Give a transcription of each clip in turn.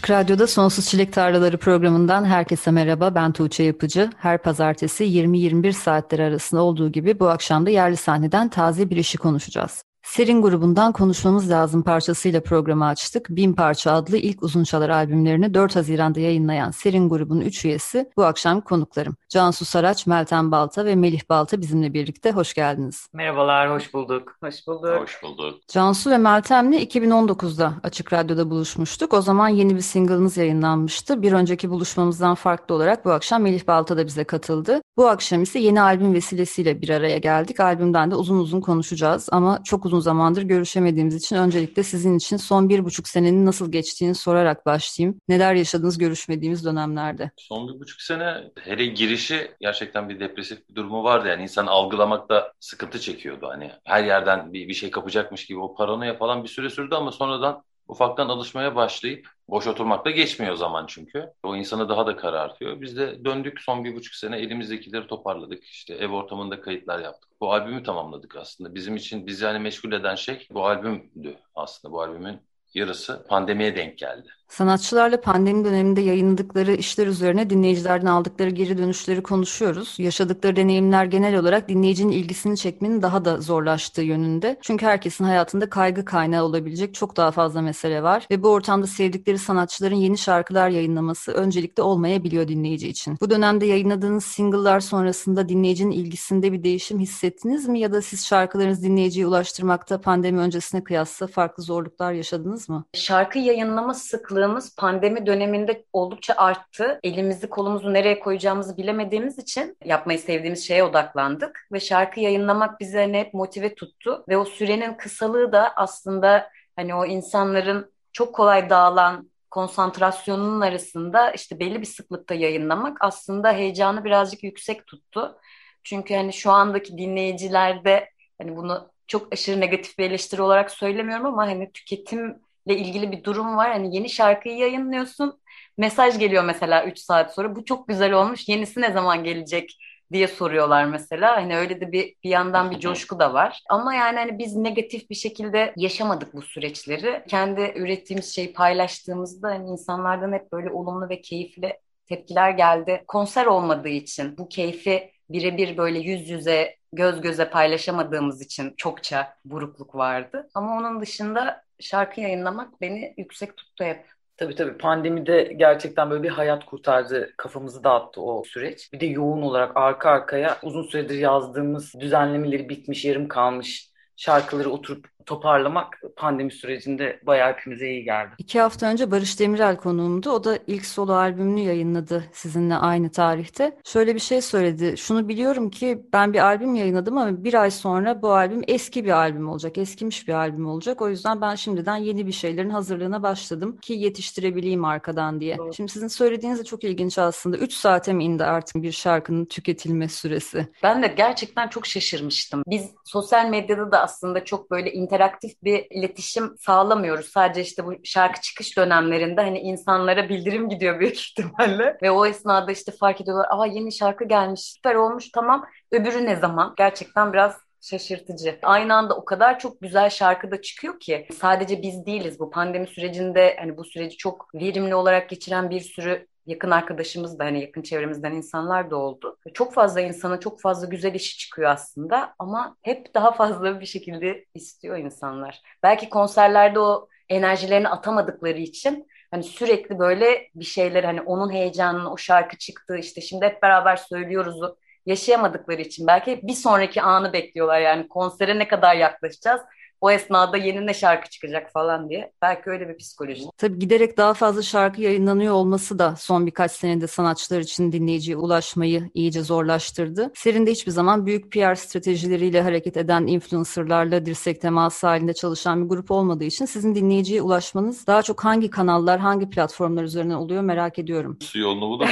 Açık Radyo'da Sonsuz Çilek Tarlaları programından herkese merhaba. Ben Tuğçe Yapıcı. Her pazartesi 20-21 saatler arasında olduğu gibi bu akşam da yerli sahneden taze bir işi konuşacağız. Serin grubundan konuşmamız lazım parçasıyla programı açtık. Bin Parça adlı ilk uzun çalar albümlerini 4 Haziran'da yayınlayan Serin grubunun 3 üyesi bu akşam konuklarım. Cansu Saraç, Meltem Balta ve Melih Balta bizimle birlikte. Hoş geldiniz. Merhabalar, hoş bulduk. Hoş bulduk. Hoş bulduk. Cansu ve Meltem'le 2019'da Açık Radyo'da buluşmuştuk. O zaman yeni bir single'ınız yayınlanmıştı. Bir önceki buluşmamızdan farklı olarak bu akşam Melih Balta da bize katıldı. Bu akşam ise yeni albüm vesilesiyle bir araya geldik. Albümden de uzun uzun konuşacağız ama çok uzun zamandır görüşemediğimiz için öncelikle sizin için son bir buçuk senenin nasıl geçtiğini sorarak başlayayım. Neler yaşadınız görüşmediğimiz dönemlerde? Son bir buçuk sene hele girişi gerçekten bir depresif bir durumu vardı. Yani insan algılamakta sıkıntı çekiyordu. Hani her yerden bir, bir şey kapacakmış gibi o paranoya falan bir süre sürdü ama sonradan ufaktan alışmaya başlayıp boş oturmakla geçmiyor zaman çünkü. O insanı daha da karartıyor. Biz de döndük son bir buçuk sene elimizdekileri toparladık. İşte ev ortamında kayıtlar yaptık. Bu albümü tamamladık aslında. Bizim için bizi yani meşgul eden şey bu albümdü aslında. Bu albümün yarısı pandemiye denk geldi. Sanatçılarla pandemi döneminde yayınladıkları işler üzerine dinleyicilerden aldıkları geri dönüşleri konuşuyoruz. Yaşadıkları deneyimler genel olarak dinleyicinin ilgisini çekmenin daha da zorlaştığı yönünde. Çünkü herkesin hayatında kaygı kaynağı olabilecek çok daha fazla mesele var ve bu ortamda sevdikleri sanatçıların yeni şarkılar yayınlaması öncelikle olmayabiliyor dinleyici için. Bu dönemde yayınladığınız single'lar sonrasında dinleyicinin ilgisinde bir değişim hissettiniz mi ya da siz şarkılarınızı dinleyiciye ulaştırmakta pandemi öncesine kıyasla farklı zorluklar yaşadınız mı? Şarkı yayınlama sıklığı sıklığımız pandemi döneminde oldukça arttı. Elimizi kolumuzu nereye koyacağımızı bilemediğimiz için yapmayı sevdiğimiz şeye odaklandık. Ve şarkı yayınlamak bize hani hep motive tuttu. Ve o sürenin kısalığı da aslında hani o insanların çok kolay dağılan konsantrasyonunun arasında işte belli bir sıklıkta yayınlamak aslında heyecanı birazcık yüksek tuttu. Çünkü hani şu andaki dinleyicilerde hani bunu çok aşırı negatif bir eleştiri olarak söylemiyorum ama hani tüketim ilgili bir durum var. Hani yeni şarkıyı yayınlıyorsun. Mesaj geliyor mesela 3 saat sonra. Bu çok güzel olmuş. Yenisi ne zaman gelecek diye soruyorlar mesela. Hani öyle de bir bir yandan bir coşku da var. Ama yani hani biz negatif bir şekilde yaşamadık bu süreçleri. Kendi ürettiğimiz şeyi paylaştığımızda hani insanlardan hep böyle olumlu ve keyifli tepkiler geldi. Konser olmadığı için bu keyfi birebir böyle yüz yüze göz göze paylaşamadığımız için çokça burukluk vardı. Ama onun dışında şarkı yayınlamak beni yüksek tuttu hep. Tabii tabii pandemide gerçekten böyle bir hayat kurtardı, kafamızı dağıttı o süreç. Bir de yoğun olarak arka arkaya uzun süredir yazdığımız düzenlemeleri bitmiş, yarım kalmış şarkıları oturup toparlamak pandemi sürecinde bayağı hepimize iyi geldi. İki hafta önce Barış Demirel konuğumdu. O da ilk solo albümünü yayınladı sizinle aynı tarihte. Şöyle bir şey söyledi. Şunu biliyorum ki ben bir albüm yayınladım ama bir ay sonra bu albüm eski bir albüm olacak. Eskimiş bir albüm olacak. O yüzden ben şimdiden yeni bir şeylerin hazırlığına başladım ki yetiştirebileyim arkadan diye. Doğru. Şimdi sizin söylediğiniz de çok ilginç aslında. Üç saate mi indi artık bir şarkının tüketilme süresi? Ben de gerçekten çok şaşırmıştım. Biz sosyal medyada da aslında çok böyle interaktif bir iletişim sağlamıyoruz. Sadece işte bu şarkı çıkış dönemlerinde hani insanlara bildirim gidiyor büyük ihtimalle. Ve o esnada işte fark ediyorlar. Aa yeni şarkı gelmiş süper olmuş tamam. Öbürü ne zaman? Gerçekten biraz şaşırtıcı. Aynı anda o kadar çok güzel şarkı da çıkıyor ki sadece biz değiliz bu pandemi sürecinde hani bu süreci çok verimli olarak geçiren bir sürü yakın arkadaşımız da hani yakın çevremizden insanlar da oldu. Çok fazla insana çok fazla güzel işi çıkıyor aslında ama hep daha fazla bir şekilde istiyor insanlar. Belki konserlerde o enerjilerini atamadıkları için hani sürekli böyle bir şeyler hani onun heyecanını o şarkı çıktı işte şimdi hep beraber söylüyoruz yaşayamadıkları için belki bir sonraki anı bekliyorlar yani konsere ne kadar yaklaşacağız o esnada yeni ne şarkı çıkacak falan diye. Belki öyle bir psikoloji. Tabii giderek daha fazla şarkı yayınlanıyor olması da son birkaç senede sanatçılar için dinleyiciye ulaşmayı iyice zorlaştırdı. Serin de hiçbir zaman büyük PR stratejileriyle hareket eden influencerlarla dirsek teması halinde çalışan bir grup olmadığı için sizin dinleyiciye ulaşmanız daha çok hangi kanallar, hangi platformlar üzerinden oluyor merak ediyorum. Su yolunu bulur?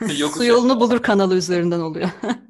Su yolunu bulur kanalı üzerinden oluyor.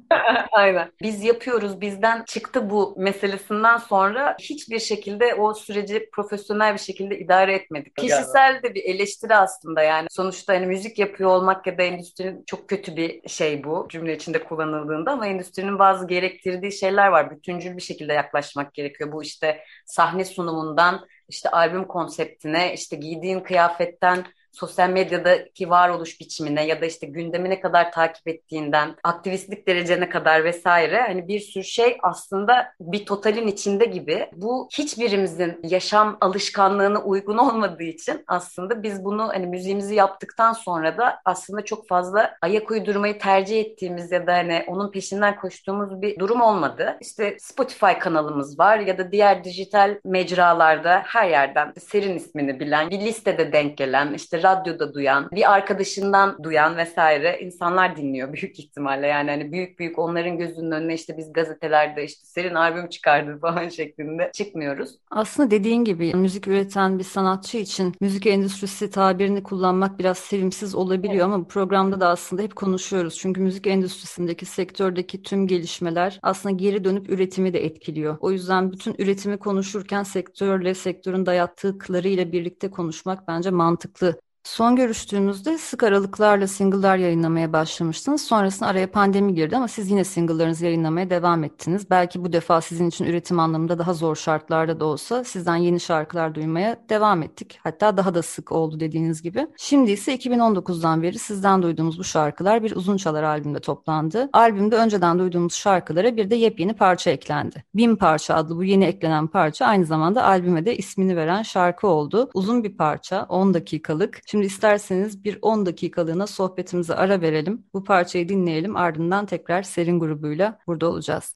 Aynen. Biz yapıyoruz, bizden çıktı bu meselesinden sonra hiçbir şekilde o süreci profesyonel bir şekilde idare etmedik. Kişisel de bir eleştiri aslında yani. Sonuçta hani müzik yapıyor olmak ya da endüstrinin çok kötü bir şey bu cümle içinde kullanıldığında ama endüstrinin bazı gerektirdiği şeyler var. Bütüncül bir şekilde yaklaşmak gerekiyor. Bu işte sahne sunumundan işte albüm konseptine, işte giydiğin kıyafetten sosyal medyadaki varoluş biçimine ya da işte gündemi ne kadar takip ettiğinden aktivistlik derecene kadar vesaire hani bir sürü şey aslında bir totalin içinde gibi. Bu hiçbirimizin yaşam alışkanlığına uygun olmadığı için aslında biz bunu hani müziğimizi yaptıktan sonra da aslında çok fazla ayak uydurmayı tercih ettiğimiz ya da hani onun peşinden koştuğumuz bir durum olmadı. İşte Spotify kanalımız var ya da diğer dijital mecralarda her yerden Serin ismini bilen, bir listede denk gelen, işte radyoda duyan, bir arkadaşından duyan vesaire insanlar dinliyor büyük ihtimalle. Yani hani büyük büyük onların gözünün önüne işte biz gazetelerde işte serin albüm çıkardı falan şeklinde çıkmıyoruz. Aslında dediğin gibi müzik üreten bir sanatçı için müzik endüstrisi tabirini kullanmak biraz sevimsiz olabiliyor evet. ama bu programda da aslında hep konuşuyoruz. Çünkü müzik endüstrisindeki sektördeki tüm gelişmeler aslında geri dönüp üretimi de etkiliyor. O yüzden bütün üretimi konuşurken sektörle, sektörün dayattıkları ile birlikte konuşmak bence mantıklı Son görüştüğümüzde sık aralıklarla single'lar yayınlamaya başlamıştınız. Sonrasında araya pandemi girdi ama siz yine single'larınızı yayınlamaya devam ettiniz. Belki bu defa sizin için üretim anlamında daha zor şartlarda da olsa sizden yeni şarkılar duymaya devam ettik. Hatta daha da sık oldu dediğiniz gibi. Şimdi ise 2019'dan beri sizden duyduğumuz bu şarkılar bir uzun çalar albümde toplandı. Albümde önceden duyduğumuz şarkılara bir de yepyeni parça eklendi. Bin Parça adlı bu yeni eklenen parça aynı zamanda albüme de ismini veren şarkı oldu. Uzun bir parça, 10 dakikalık. Şimdi Şimdi isterseniz bir 10 dakikalığına sohbetimize ara verelim. Bu parçayı dinleyelim ardından tekrar Serin grubuyla burada olacağız.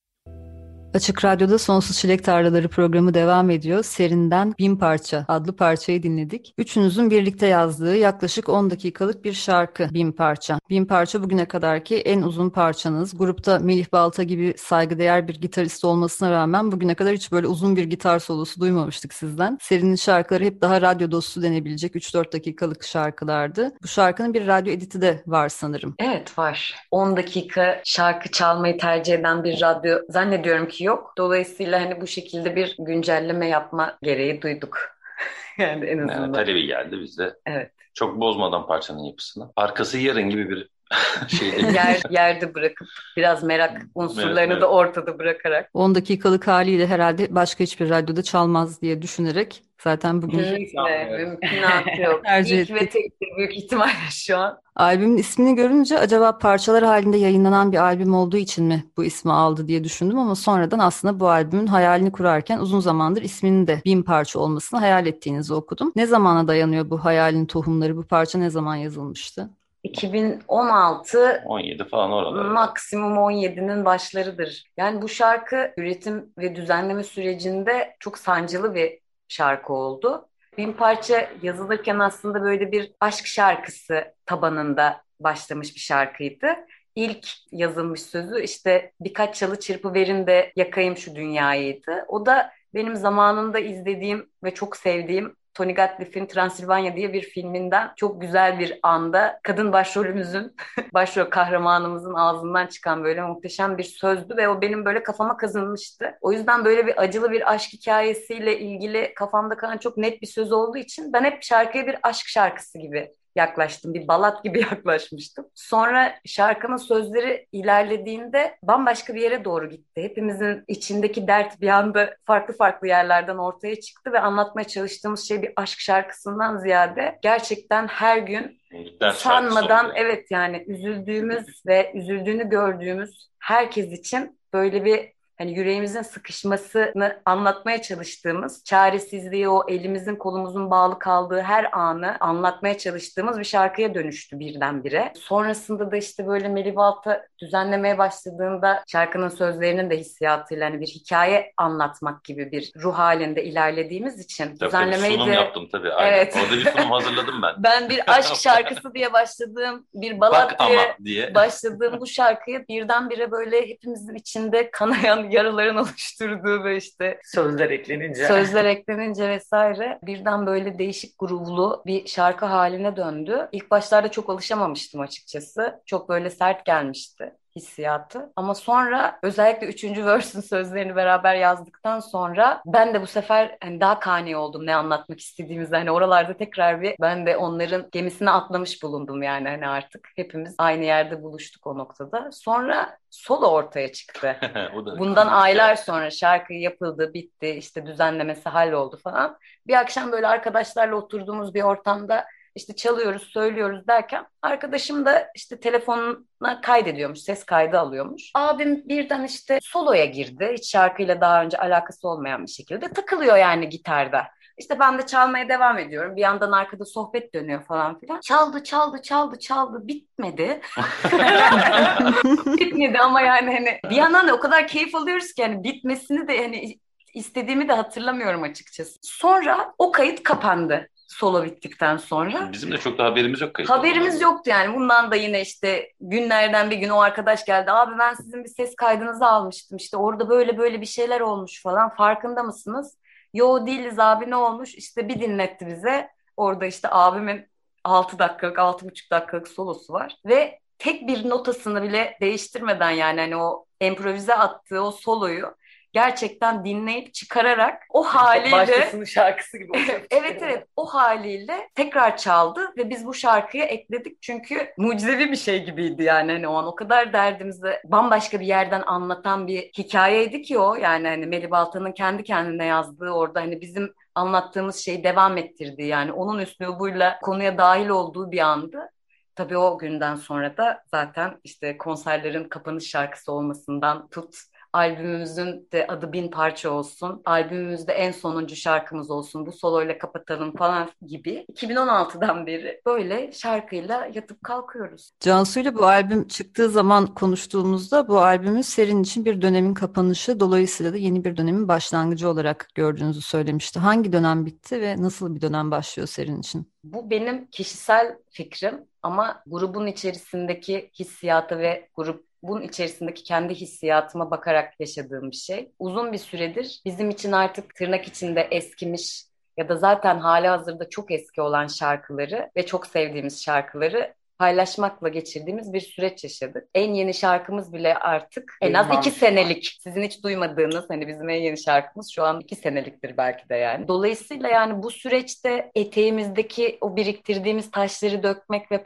Açık Radyo'da Sonsuz Çilek Tarlaları programı devam ediyor. Serinden Bin Parça adlı parçayı dinledik. Üçünüzün birlikte yazdığı yaklaşık 10 dakikalık bir şarkı Bin Parça. Bin Parça bugüne kadarki en uzun parçanız. Grupta Melih Balta gibi saygıdeğer bir gitarist olmasına rağmen bugüne kadar hiç böyle uzun bir gitar solosu duymamıştık sizden. Serinin şarkıları hep daha radyo dostu denebilecek 3-4 dakikalık şarkılardı. Bu şarkının bir radyo editi de var sanırım. Evet var. 10 dakika şarkı çalmayı tercih eden bir radyo zannediyorum ki yok. Dolayısıyla hani bu şekilde bir güncelleme yapma gereği duyduk. yani en azından. Yani talebi geldi bizde. Evet. Çok bozmadan parçanın yapısını. Arkası yarın gibi bir şeyde. Yer, yerde bırakıp biraz merak unsurlarını evet, evet. da ortada bırakarak. 10 dakikalık haliyle herhalde başka hiçbir radyoda çalmaz diye düşünerek Zaten bugün Kesinlikle mümkünatı yok. Tercih İlk ve tek büyük ihtimalle şu an. Albümün ismini görünce acaba parçalar halinde yayınlanan bir albüm olduğu için mi bu ismi aldı diye düşündüm ama sonradan aslında bu albümün hayalini kurarken uzun zamandır isminin de bin parça olmasını hayal ettiğinizi okudum. Ne zamana dayanıyor bu hayalin tohumları? Bu parça ne zaman yazılmıştı? 2016 17 falan oralar. Maksimum 17'nin başlarıdır. Yani bu şarkı üretim ve düzenleme sürecinde çok sancılı bir şarkı oldu. Bin parça yazılırken aslında böyle bir aşk şarkısı tabanında başlamış bir şarkıydı. İlk yazılmış sözü işte birkaç çalı çırpı verin de yakayım şu dünyayıydı. O da benim zamanında izlediğim ve çok sevdiğim Tony Gatliff'in Transilvanya diye bir filminden çok güzel bir anda kadın başrolümüzün, başrol kahramanımızın ağzından çıkan böyle muhteşem bir sözdü ve o benim böyle kafama kazınmıştı. O yüzden böyle bir acılı bir aşk hikayesiyle ilgili kafamda kalan çok net bir söz olduğu için ben hep şarkıya bir aşk şarkısı gibi yaklaştım. Bir balat gibi yaklaşmıştım. Sonra şarkının sözleri ilerlediğinde bambaşka bir yere doğru gitti. Hepimizin içindeki dert bir anda farklı farklı yerlerden ortaya çıktı ve anlatmaya çalıştığımız şey bir aşk şarkısından ziyade gerçekten her gün Ders sanmadan evet yani üzüldüğümüz ve üzüldüğünü gördüğümüz herkes için böyle bir hani yüreğimizin sıkışmasını anlatmaya çalıştığımız, çaresizliği, o elimizin kolumuzun bağlı kaldığı her anı anlatmaya çalıştığımız bir şarkıya dönüştü birdenbire. Sonrasında da işte böyle Melih Balta düzenlemeye başladığında şarkının sözlerinin de hissiyatıyla hani bir hikaye anlatmak gibi bir ruh halinde ilerlediğimiz için Tabii, düzenlemeyi sunum de yaptım tabii. Aynen. Evet. Orada bir sunum hazırladım ben. ben bir aşk şarkısı diye başladığım bir balat diye diye. başladığım bu şarkıyı birdenbire böyle hepimizin içinde kanayan yaraların oluşturduğu ve işte Sözler eklenince. sözler eklenince vesaire birden böyle değişik gruvlu bir şarkı haline döndü. İlk başlarda çok alışamamıştım açıkçası. Çok böyle sert gelmişti hissiyatı. Ama sonra özellikle üçüncü verse'ün sözlerini beraber yazdıktan sonra ben de bu sefer hani daha kani oldum ne anlatmak istediğimizde. Hani oralarda tekrar bir ben de onların gemisine atlamış bulundum yani hani artık. Hepimiz aynı yerde buluştuk o noktada. Sonra solo ortaya çıktı. Bundan aylar sonra şarkı yapıldı, bitti, işte düzenlemesi halloldu falan. Bir akşam böyle arkadaşlarla oturduğumuz bir ortamda işte çalıyoruz, söylüyoruz derken arkadaşım da işte telefonuna kaydediyormuş, ses kaydı alıyormuş. Abim birden işte soloya girdi. Hiç şarkıyla daha önce alakası olmayan bir şekilde takılıyor yani gitarda. İşte ben de çalmaya devam ediyorum. Bir yandan arkada sohbet dönüyor falan filan. Çaldı, çaldı, çaldı, çaldı. Bitmedi. Bitmedi ama yani hani bir yandan da o kadar keyif alıyoruz ki hani bitmesini de hani istediğimi de hatırlamıyorum açıkçası. Sonra o kayıt kapandı solo bittikten sonra. Bizim de çok da haberimiz yok. kayıt Haberimiz olduğundan. yoktu yani. Bundan da yine işte günlerden bir gün o arkadaş geldi. Abi ben sizin bir ses kaydınızı almıştım. İşte orada böyle böyle bir şeyler olmuş falan. Farkında mısınız? Yo değiliz abi ne olmuş? İşte bir dinletti bize. Orada işte abimin 6 dakikalık, 6,5 dakikalık solosu var. Ve tek bir notasını bile değiştirmeden yani hani o improvize attığı o soloyu gerçekten dinleyip çıkararak o haliyle Başkasının şarkısı gibi. evet evet o haliyle tekrar çaldı ve biz bu şarkıya ekledik çünkü mucizevi bir şey gibiydi yani hani o an o kadar derdimizi bambaşka bir yerden anlatan bir hikayeydi ki o yani hani Melih Balta'nın kendi kendine yazdığı orada hani bizim anlattığımız şeyi devam ettirdiği yani onun üslubuyla konuya dahil olduğu bir andı. Tabii o günden sonra da zaten işte konserlerin kapanış şarkısı olmasından tut albümümüzün de adı bin parça olsun. Albümümüzde en sonuncu şarkımız olsun. Bu soloyla kapatalım falan gibi. 2016'dan beri böyle şarkıyla yatıp kalkıyoruz. Cansu ile bu albüm çıktığı zaman konuştuğumuzda bu albümü serin için bir dönemin kapanışı dolayısıyla da yeni bir dönemin başlangıcı olarak gördüğünüzü söylemişti. Hangi dönem bitti ve nasıl bir dönem başlıyor serin için? Bu benim kişisel fikrim ama grubun içerisindeki hissiyatı ve grup bunun içerisindeki kendi hissiyatıma bakarak yaşadığım bir şey. Uzun bir süredir bizim için artık tırnak içinde eskimiş ya da zaten hali hazırda çok eski olan şarkıları ve çok sevdiğimiz şarkıları paylaşmakla geçirdiğimiz bir süreç yaşadık. En yeni şarkımız bile artık en az iki senelik. Sizin hiç duymadığınız hani bizim en yeni şarkımız şu an iki seneliktir belki de yani. Dolayısıyla yani bu süreçte eteğimizdeki o biriktirdiğimiz taşları dökmek ve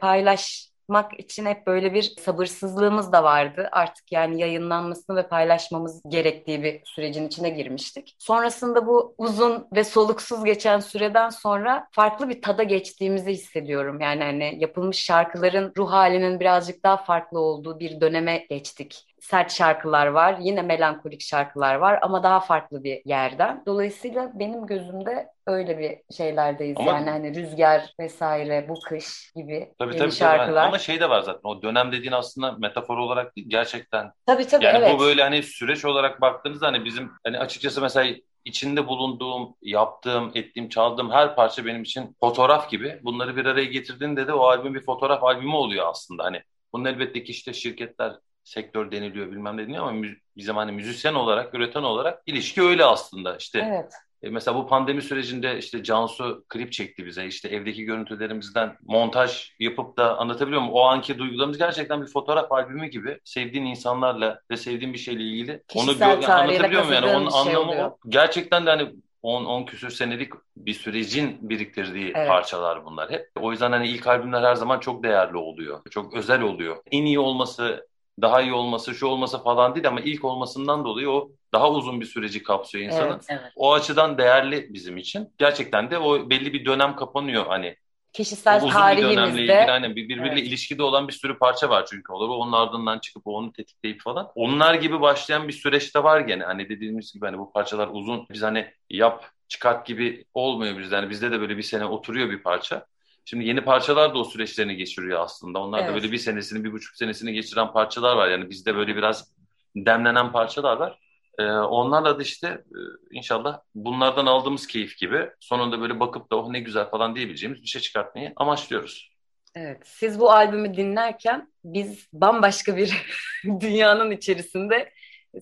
paylaşmak için hep böyle bir sabırsızlığımız da vardı. Artık yani yayınlanmasını ve paylaşmamız gerektiği bir sürecin içine girmiştik. Sonrasında bu uzun ve soluksuz geçen süreden sonra farklı bir tada geçtiğimizi hissediyorum. Yani hani yapılmış şarkıların ruh halinin birazcık daha farklı olduğu bir döneme geçtik sert şarkılar var, yine melankolik şarkılar var ama daha farklı bir yerden. Dolayısıyla benim gözümde öyle bir şeylerdeyiz. Ama- yani hani rüzgar vesaire, bu kış gibi Tabii yeni tabii, tabii. şarkılar. Ama şey de var zaten o dönem dediğin aslında metafor olarak değil gerçekten. Tabii tabii Yani evet. bu böyle hani süreç olarak baktığınızda hani bizim hani açıkçası mesela içinde bulunduğum, yaptığım, ettiğim, çaldığım her parça benim için fotoğraf gibi. Bunları bir araya getirdiğinde de o albüm bir fotoğraf albümü oluyor aslında. Hani bunun elbette ki işte şirketler sektör deniliyor bilmem ne deniliyor ama bizim hani müzisyen olarak, üreten olarak ilişki öyle aslında. İşte Evet. e, Mesela bu pandemi sürecinde işte Cansu klip çekti bize. İşte evdeki görüntülerimizden montaj yapıp da anlatabiliyor muyum? O anki duygularımız gerçekten bir fotoğraf albümü gibi. Sevdiğin insanlarla ve sevdiğin bir şeyle ilgili. Kişisel gö- tarihe anlatabiliyor muyum? Yani onun şey anlamı oluyor. o. Gerçekten de hani 10-10 küsür senelik bir sürecin biriktirdiği Evet. parçalar bunlar hep. O yüzden hani ilk albümler her zaman çok değerli oluyor. Çok özel oluyor. En iyi olması, daha iyi olması, şu olması falan değil ama ilk olmasından dolayı o daha uzun bir süreci kapsıyor insanın. Evet. Evet. O açıdan değerli bizim için. Gerçekten de o belli bir dönem kapanıyor hani kişisel Uzun bir dönemle ilgili tarihimizde bir- birbiriyle Evet. ilişkide olan bir sürü parça var çünkü olur. Onun ardından çıkıp onu tetikleyip falan. Onlar gibi başlayan bir süreçte var gene. Hani dediğimiz gibi hani bu parçalar uzun. Biz hani yap çıkart gibi olmuyor bizde. Yani bizde de böyle bir sene oturuyor bir parça. Şimdi yeni parçalar da o süreçlerini geçiriyor aslında. Onlar da Evet. böyle bir senesini, bir buçuk senesini geçiren parçalar var. Yani bizde böyle biraz demlenen parçalar var. Ee, onlarla da işte e, inşallah bunlardan aldığımız keyif gibi sonunda böyle bakıp da oh ne güzel falan diyebileceğimiz bir şey çıkartmayı amaçlıyoruz. Evet, siz bu albümü dinlerken biz bambaşka bir dünyanın içerisinde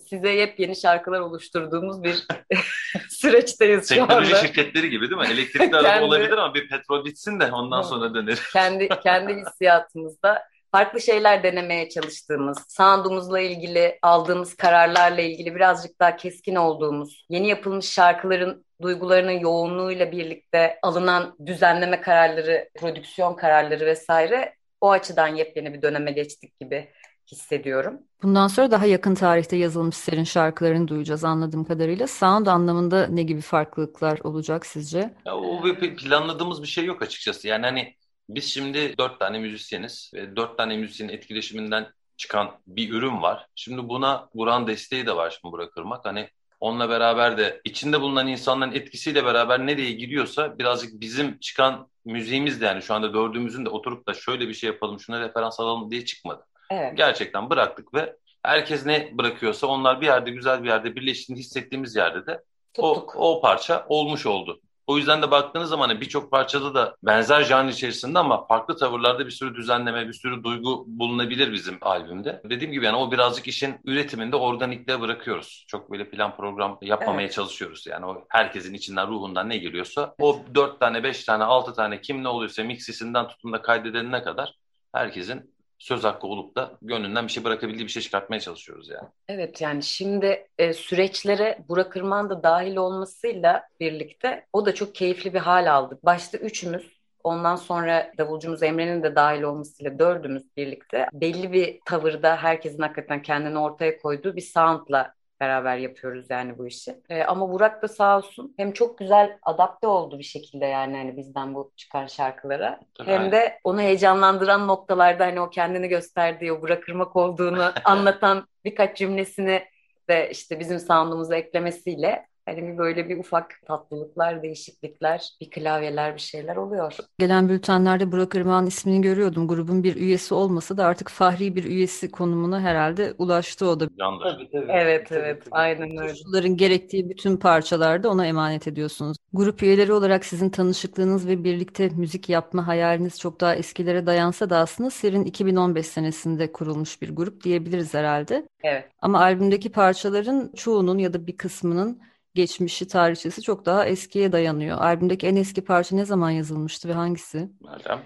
size yepyeni şarkılar oluşturduğumuz bir süreçteyiz şu Teknoloji anda. şirketleri gibi değil mi? Elektrikli araba Kendi- olabilir ama bir petrol bitsin de ondan sonra döner. Kendi kendi hissiyatımızda farklı şeyler denemeye çalıştığımız, sound'umuzla ilgili aldığımız kararlarla ilgili birazcık daha keskin olduğumuz, yeni yapılmış şarkıların duygularının yoğunluğuyla birlikte alınan düzenleme kararları, prodüksiyon kararları vesaire o açıdan yepyeni bir döneme geçtik gibi hissediyorum. Bundan sonra daha yakın tarihte yazılmış serin şarkılarını duyacağız anladığım kadarıyla. Sound anlamında ne gibi farklılıklar olacak sizce? Ya o bir planladığımız bir şey yok açıkçası. Yani hani biz şimdi dört tane müzisyeniz ve dört tane müzisyenin etkileşiminden çıkan bir ürün var. Şimdi buna Buran desteği de var şimdi Burak Irmak. Hani onunla beraber de içinde bulunan insanların etkisiyle beraber nereye giriyorsa birazcık bizim çıkan müziğimiz de yani şu anda dördümüzün de oturup da şöyle bir şey yapalım, şuna referans alalım diye çıkmadı. Evet. Gerçekten bıraktık ve herkes ne bırakıyorsa onlar bir yerde güzel bir yerde birleştiğini hissettiğimiz yerde de o, o parça olmuş oldu. O yüzden de baktığınız zaman hani birçok parçada da benzer janr içerisinde ama farklı tavırlarda bir sürü düzenleme, bir sürü duygu bulunabilir bizim albümde. Dediğim gibi yani o birazcık işin üretiminde organikliğe bırakıyoruz. Çok böyle plan program yapmamaya Evet. çalışıyoruz. Yani o herkesin içinden ruhundan ne geliyorsa o dört tane, beş tane, altı tane kim ne oluyorsa mixisinden tutun da kaydedenine kadar herkesin söz hakkı olup da gönlünden bir şey bırakabildiği bir şey çıkartmaya çalışıyoruz yani. Evet yani şimdi e, süreçlere Burak Irmak'ın da dahil olmasıyla birlikte o da çok keyifli bir hal aldık. Başta üçümüz ondan sonra davulcumuz Emre'nin de dahil olmasıyla dördümüz birlikte belli bir tavırda herkesin hakikaten kendini ortaya koyduğu bir soundla beraber yapıyoruz yani bu işi. E, ama Burak da sağ olsun hem çok güzel adapte oldu bir şekilde yani hani bizden bu çıkan şarkılara Tabii, hem de onu heyecanlandıran noktalarda hani o kendini gösterdiği, o Burak Irmak olduğunu anlatan birkaç cümlesini de işte bizim sound'umuza eklemesiyle hani bir böyle bir ufak tatlılıklar, değişiklikler, bir klavyeler bir şeyler oluyor. Gelen bültenlerde Burak Irmak'ın ismini görüyordum. Grubun bir üyesi olmasa da artık fahri bir üyesi konumuna herhalde ulaştı o da. Candır. tabii. Evet Tabii, evet tabii. aynen öyle. Koşulların gerektiği bütün parçalarda ona emanet ediyorsunuz. Grup üyeleri olarak sizin tanışıklığınız ve birlikte müzik yapma hayaliniz çok daha eskilere dayansa da aslında Serin 2015 senesinde kurulmuş bir grup diyebiliriz herhalde. Evet. Ama albümdeki parçaların çoğunun ya da bir kısmının geçmişi, tarihçesi çok daha eskiye dayanıyor. Albümdeki en eski parça ne zaman yazılmıştı ve hangisi? Meltem.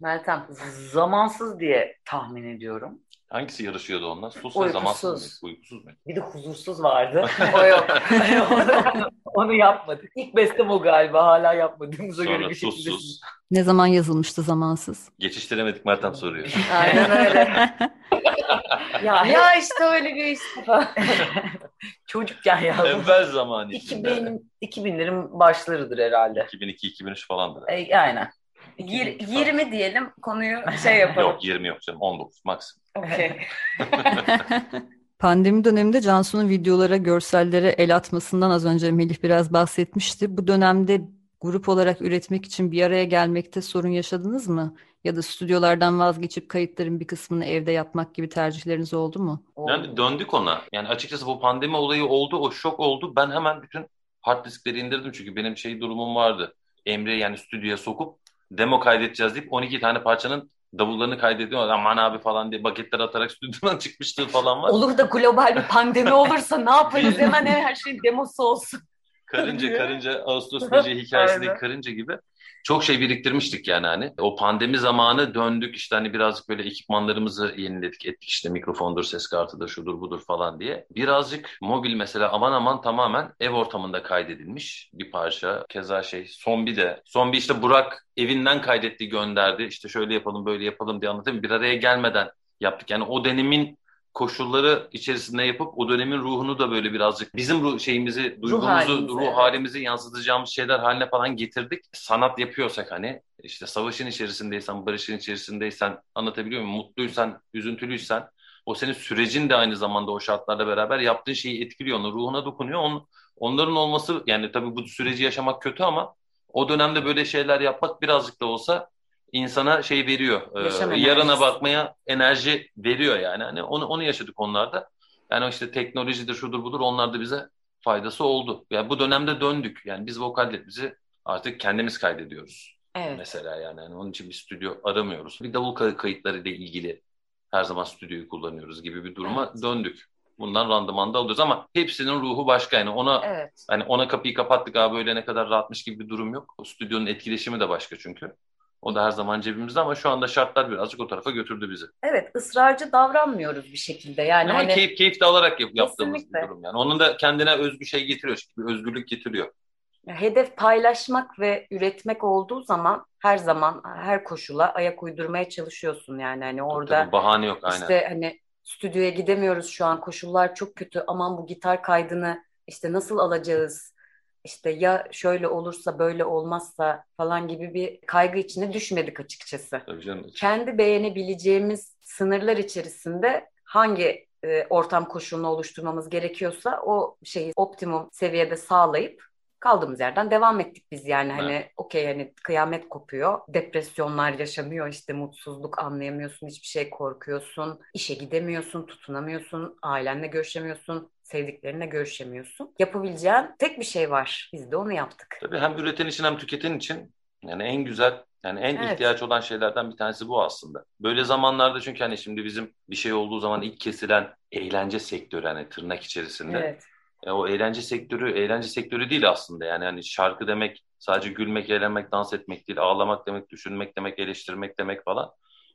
Meltem. Zamansız diye tahmin ediyorum. Hangisi yarışıyordu onunla? Sus ve Uykusuz. zamansız mı? Uykusuz mu? Bir de huzursuz vardı. O yok. onu, onu yapmadık. İlk bestem o galiba. Hala yapmadığımıza göre Sonra bir sus şekilde. sus. Ne zaman yazılmıştı zamansız? Geçiştiremedik Meltem soruyor. Aynen öyle. Ya, ya işte öyle bir falan. çocukken yazdım. Evvel zaman içinde. 2000, 2000'lerin başlarıdır herhalde. 2002-2003 falandır. E, aynen. Yir- 20 diyelim konuyu şey yapalım. Yok 20 yok canım 19 maksimum. Okey. Pandemi döneminde Cansu'nun videolara, görsellere el atmasından az önce Melih biraz bahsetmişti. Bu dönemde grup olarak üretmek için bir araya gelmekte sorun yaşadınız mı? Ya da stüdyolardan vazgeçip kayıtların bir kısmını evde yapmak gibi tercihleriniz oldu mu? Yani döndük ona. Yani açıkçası bu pandemi olayı oldu, o şok oldu. Ben hemen bütün hard diskleri indirdim çünkü benim şey durumum vardı. Emre yani stüdyoya sokup demo kaydedeceğiz deyip 12 tane parçanın davullarını kaydediyor. Aman abi falan diye paketler atarak stüdyodan çıkmışlığı falan var. Olur da global bir pandemi olursa ne yaparız? Hemen her şeyin demosu olsun. Karınca karınca Ağustos böceği hikayesindeki karınca gibi çok şey biriktirmiştik yani hani. O pandemi zamanı döndük işte hani birazcık böyle ekipmanlarımızı yeniledik ettik işte mikrofondur, ses kartıdır, şudur budur falan diye. Birazcık mobil mesela aman aman tamamen ev ortamında kaydedilmiş bir parça. Keza şey Zombi de. Zombi işte Burak evinden kaydetti gönderdi. İşte şöyle yapalım böyle yapalım diye anlatayım. Bir araya gelmeden yaptık. Yani o dönemin koşulları içerisinde yapıp o dönemin ruhunu da böyle birazcık bizim ruh şeyimizi, duygumuzu, halimizi, ruh evet. halimizi yansıtacağımız şeyler haline falan getirdik. Sanat yapıyorsak hani işte savaşın içerisindeysen, barışın içerisindeysen anlatabiliyor muyum? Mutluysan, üzüntülüysen o senin sürecin de aynı zamanda o şartlarla beraber yaptığın şeyi etkiliyor, onun ruhuna dokunuyor. Onun, onların olması yani tabii bu süreci yaşamak kötü ama o dönemde böyle şeyler yapmak birazcık da olsa insana şey veriyor. e, Yaşam yarına enerjisi. bakmaya enerji veriyor yani. Hani onu onu yaşadık onlarda. Yani işte teknolojidir, şudur budur onlar da bize faydası oldu. Yani bu dönemde döndük. Yani biz vokallerimizi artık kendimiz kaydediyoruz. Evet. Mesela yani. Hani onun için bir stüdyo aramıyoruz. Bir davul kay- kayıtları ile ilgili her zaman stüdyoyu kullanıyoruz gibi bir duruma Evet. döndük. Bundan randıman da alıyoruz ama hepsinin ruhu başka yani ona Evet. Hani ona kapıyı kapattık abi böyle ne kadar rahatmış gibi bir durum yok. O stüdyonun etkileşimi de başka çünkü. O da her zaman cebimizde ama şu anda şartlar birazcık o tarafa götürdü bizi. Evet, ısrarcı davranmıyoruz bir şekilde. Yani ama hani keyif keyif de alarak yap- yaptığımız bir Kesinlikle. durum yani. Onun da kendine özgü şey getiriyor, bir özgürlük getiriyor. hedef paylaşmak ve üretmek olduğu zaman her zaman her koşula ayak uydurmaya çalışıyorsun yani hani orada Tabii bahane yok aynen. işte hani stüdyoya gidemiyoruz şu an koşullar çok kötü aman bu gitar kaydını işte nasıl alacağız işte ya şöyle olursa böyle olmazsa falan gibi bir kaygı içine düşmedik açıkçası. Tabii canım. Kendi beğenebileceğimiz sınırlar içerisinde hangi e, ortam koşulunu oluşturmamız gerekiyorsa o şeyi optimum seviyede sağlayıp kaldığımız yerden devam ettik biz yani hani okey hani kıyamet kopuyor depresyonlar yaşanıyor işte mutsuzluk anlayamıyorsun hiçbir şey korkuyorsun işe gidemiyorsun tutunamıyorsun ailenle görüşemiyorsun sevdiklerinle görüşemiyorsun yapabileceğin tek bir şey var biz de onu yaptık Tabii hem üreten için hem tüketen için yani en güzel yani en Evet. ihtiyaç olan şeylerden bir tanesi bu aslında. Böyle zamanlarda çünkü hani şimdi bizim bir şey olduğu zaman ilk kesilen eğlence sektörü hani tırnak içerisinde. evet E, o eğlence sektörü eğlence sektörü değil aslında yani hani şarkı demek sadece gülmek, eğlenmek, dans etmek değil, ağlamak demek, düşünmek demek, eleştirmek demek falan.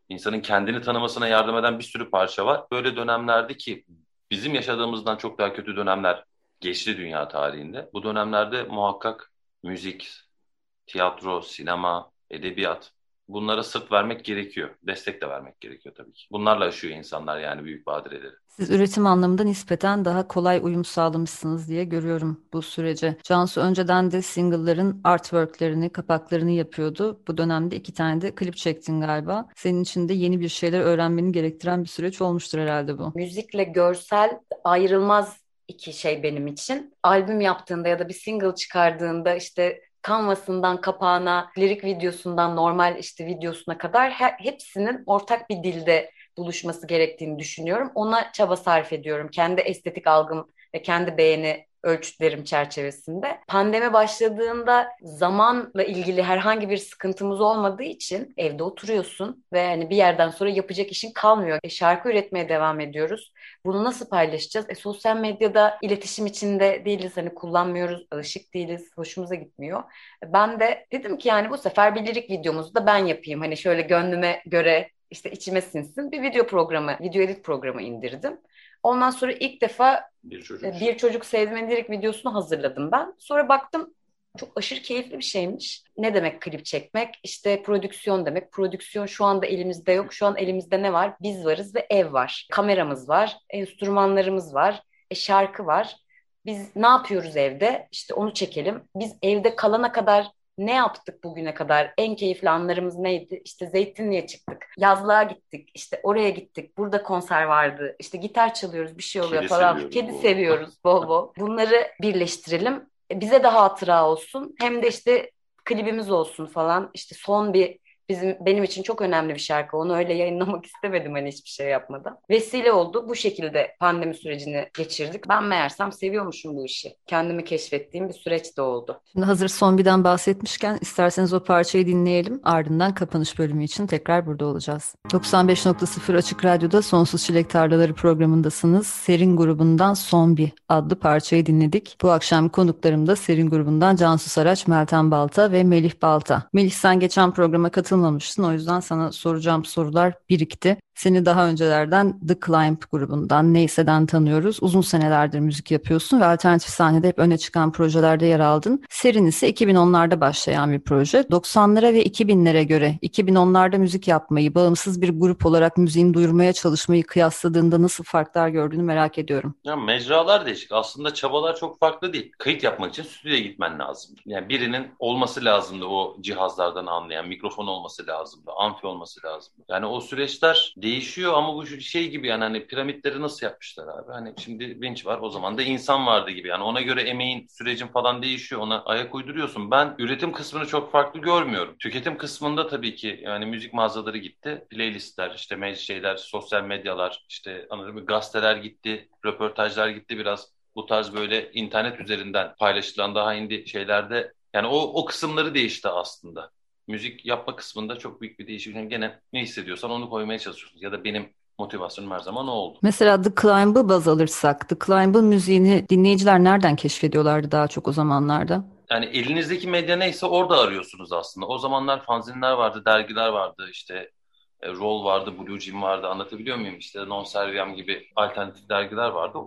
İnsanın kendini tanımasına yardım eden bir sürü parça var. Böyle dönemlerde ki bizim yaşadığımızdan çok daha kötü dönemler geçti dünya tarihinde. Bu dönemlerde muhakkak müzik, tiyatro, sinema, edebiyat bunlara sırt vermek gerekiyor. Destek de vermek gerekiyor tabii ki. Bunlarla aşıyor insanlar yani büyük badireleri. Siz üretim anlamında nispeten daha kolay uyum sağlamışsınız diye görüyorum bu sürece. Cansu önceden de single'ların artwork'lerini, kapaklarını yapıyordu. Bu dönemde iki tane de klip çektin galiba. Senin için de yeni bir şeyler öğrenmeni gerektiren bir süreç olmuştur herhalde bu. müzikle görsel ayrılmaz iki şey benim için. Albüm yaptığında ya da bir single çıkardığında işte kanvasından kapağına, lirik videosundan normal işte videosuna kadar he- hepsinin ortak bir dilde buluşması gerektiğini düşünüyorum. Ona çaba sarf ediyorum. Kendi estetik algım ve kendi beğeni ölçütlerim çerçevesinde. Pandemi başladığında zamanla ilgili herhangi bir sıkıntımız olmadığı için evde oturuyorsun ve hani bir yerden sonra yapacak işin kalmıyor. E, şarkı üretmeye devam ediyoruz. Bunu nasıl paylaşacağız? E, sosyal medyada iletişim içinde değiliz. Hani kullanmıyoruz, alışık değiliz. Hoşumuza gitmiyor. E, Ben de dedim ki yani bu sefer bir videomuzu da ben yapayım. Hani şöyle gönlüme göre işte içime sinsin bir video programı, video edit programı indirdim. Ondan sonra ilk defa Bir çocuk. e, bir çocuk sevdiğimin lirik videosunu hazırladım ben. Sonra baktım çok aşırı keyifli bir şeymiş. Ne demek klip çekmek? İşte prodüksiyon demek. Prodüksiyon şu anda elimizde yok. Şu an elimizde ne var? Biz varız ve ev var. Kameramız var, enstrümanlarımız var, e, şarkı var. Biz ne yapıyoruz evde? İşte onu çekelim. Biz evde kalana kadar ne yaptık bugüne kadar? En keyifli anlarımız neydi? İşte Zeytinli'ye çıktık. Yazlığa gittik. İşte oraya gittik. Burada konser vardı. İşte gitar çalıyoruz. Bir şey oluyor Kedi falan. seviyoruz Kedi bol seviyoruz bol bol. Bunları birleştirelim. E, Bize de hatıra olsun. Hem de işte klibimiz olsun falan. İşte son bir bizim benim için çok önemli bir şarkı. Onu öyle yayınlamak istemedim hani hiçbir şey yapmadan. Vesile oldu. Bu şekilde pandemi sürecini geçirdik. Ben meğersem seviyormuşum bu işi. Kendimi keşfettiğim bir süreç de oldu. Şimdi hazır son birden bahsetmişken isterseniz o parçayı dinleyelim. Ardından kapanış bölümü için tekrar burada olacağız. 95.0 Açık Radyo'da Sonsuz Çilek Tarlaları programındasınız. Serin grubundan Son Bir adlı parçayı dinledik. Bu akşam konuklarım da Serin grubundan Cansu Saraç, Meltem Balta ve Melih Balta. Melih sen geçen programa katılmıştın katılmamıştın. O yüzden sana soracağım sorular birikti. Seni daha öncelerden The Climb grubundan, Neyse'den tanıyoruz. Uzun senelerdir müzik yapıyorsun ve alternatif sahnede hep öne çıkan projelerde yer aldın. Serin ise 2010'larda başlayan bir proje. 90'lara ve 2000'lere göre 2010'larda müzik yapmayı, bağımsız bir grup olarak müziğin duyurmaya çalışmayı kıyasladığında nasıl farklar gördüğünü merak ediyorum. Ya mecralar değişik. Aslında çabalar çok farklı değil. Kayıt yapmak için stüdyoya gitmen lazım. Yani birinin olması lazımdı o cihazlardan anlayan, mikrofon olması lazımdı, amfi olması lazımdı. Yani o süreçler değişiyor ama bu şey gibi yani hani piramitleri nasıl yapmışlar abi? Hani şimdi vinç var o zaman da insan vardı gibi. Yani ona göre emeğin, sürecin falan değişiyor. Ona ayak uyduruyorsun. Ben üretim kısmını çok farklı görmüyorum. Tüketim kısmında tabii ki yani müzik mağazaları gitti. Playlistler, işte şeyler, sosyal medyalar, işte anladın? Gazeteler gitti, röportajlar gitti biraz. Bu tarz böyle internet üzerinden paylaşılan daha indi şeylerde yani o, o kısımları değişti aslında müzik yapma kısmında çok büyük bir değişiklik. Gene ne hissediyorsan onu koymaya çalışıyorsun. Ya da benim motivasyonum her zaman o oldu. Mesela The Climb'ı baz alırsak, The Climb'ın müziğini dinleyiciler nereden keşfediyorlardı daha çok o zamanlarda? Yani elinizdeki medya neyse orada arıyorsunuz aslında. O zamanlar fanzinler vardı, dergiler vardı, işte e, Roll vardı, Blue Jim vardı anlatabiliyor muyum? İşte Non Serviam gibi alternatif dergiler vardı.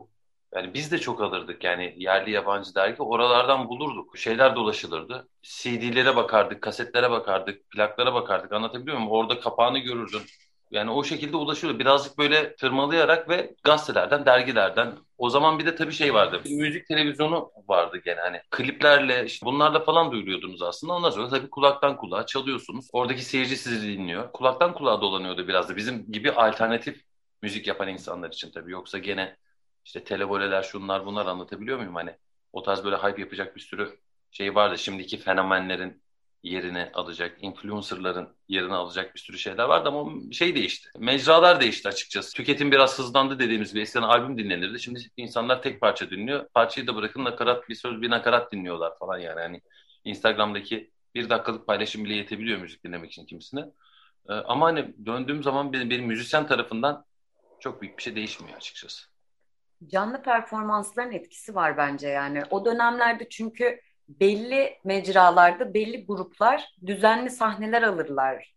Yani biz de çok alırdık yani yerli yabancı dergi oralardan bulurduk. Şeyler dolaşılırdı. CD'lere bakardık, kasetlere bakardık, plaklara bakardık anlatabiliyor muyum? Orada kapağını görürdün. Yani o şekilde ulaşıyordu. Birazcık böyle tırmalayarak ve gazetelerden, dergilerden. O zaman bir de tabii şey vardı. Müzik televizyonu vardı gene hani. Kliplerle işte bunlarla falan duyuruyordunuz aslında. Ondan sonra tabii kulaktan kulağa çalıyorsunuz. Oradaki seyirci sizi dinliyor. Kulaktan kulağa dolanıyordu biraz da. Bizim gibi alternatif müzik yapan insanlar için tabii. Yoksa gene işte televoleler şunlar bunlar anlatabiliyor muyum? Hani o tarz böyle hype yapacak bir sürü şey vardı. Şimdiki fenomenlerin yerini alacak, influencerların yerini alacak bir sürü şeyler vardı ama şey değişti. Mecralar değişti açıkçası. Tüketim biraz hızlandı dediğimiz bir eskiden albüm dinlenirdi. Şimdi insanlar tek parça dinliyor. Parçayı da bırakın nakarat bir söz bir nakarat dinliyorlar falan yani. Hani Instagram'daki bir dakikalık paylaşım bile yetebiliyor müzik dinlemek için kimisine. Ee, ama hani döndüğüm zaman benim, benim müzisyen tarafından çok büyük bir şey değişmiyor açıkçası canlı performansların etkisi var bence yani. O dönemlerde çünkü belli mecralarda belli gruplar düzenli sahneler alırlar